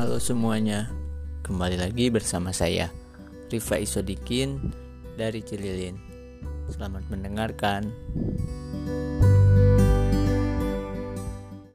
Halo semuanya, kembali lagi bersama saya Rifa Isodikin dari Cililin. Selamat mendengarkan.